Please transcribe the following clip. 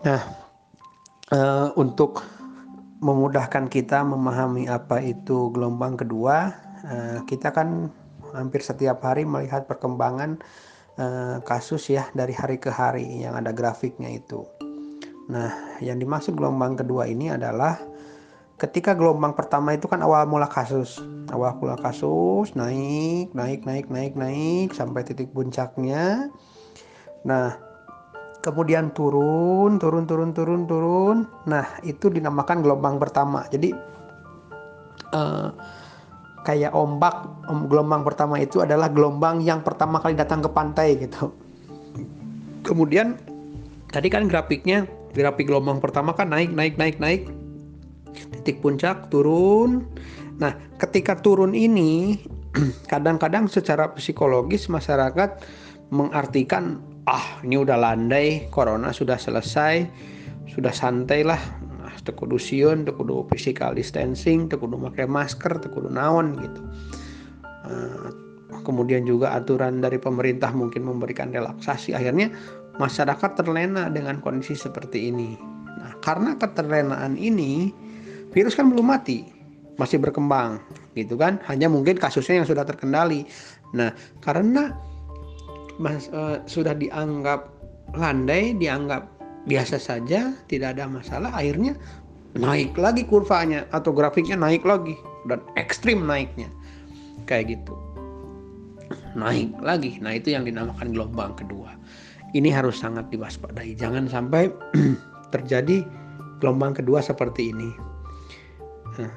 Nah, uh, untuk memudahkan kita memahami apa itu gelombang kedua, uh, kita kan hampir setiap hari melihat perkembangan uh, kasus ya dari hari ke hari yang ada grafiknya itu. Nah, yang dimaksud gelombang kedua ini adalah ketika gelombang pertama itu kan awal mula kasus awal mula kasus naik naik naik naik naik sampai titik puncaknya nah kemudian turun turun turun turun turun. Nah itu dinamakan gelombang pertama. Jadi uh, kayak ombak om, gelombang pertama itu adalah gelombang yang pertama kali datang ke pantai gitu. Kemudian tadi kan grafiknya grafik gelombang pertama kan naik naik naik naik. Titik puncak turun. Nah, ketika turun ini kadang-kadang secara psikologis masyarakat mengartikan ah ini udah landai, corona sudah selesai, sudah santai lah. Nah, tekudu siun, tekudu physical distancing, tekudu pakai masker, tekudu naon gitu. Uh, kemudian juga aturan dari pemerintah mungkin memberikan relaksasi akhirnya masyarakat terlena dengan kondisi seperti ini. Nah, karena keterlenaan ini virus kan belum mati, masih berkembang, gitu kan? Hanya mungkin kasusnya yang sudah terkendali. Nah, karena mas, uh, sudah dianggap landai, dianggap biasa saja, tidak ada masalah, akhirnya naik lagi kurvanya atau grafiknya naik lagi dan ekstrim naiknya, kayak gitu. Naik lagi, nah itu yang dinamakan gelombang kedua. Ini harus sangat diwaspadai, jangan sampai terjadi gelombang kedua seperti ini. Nah.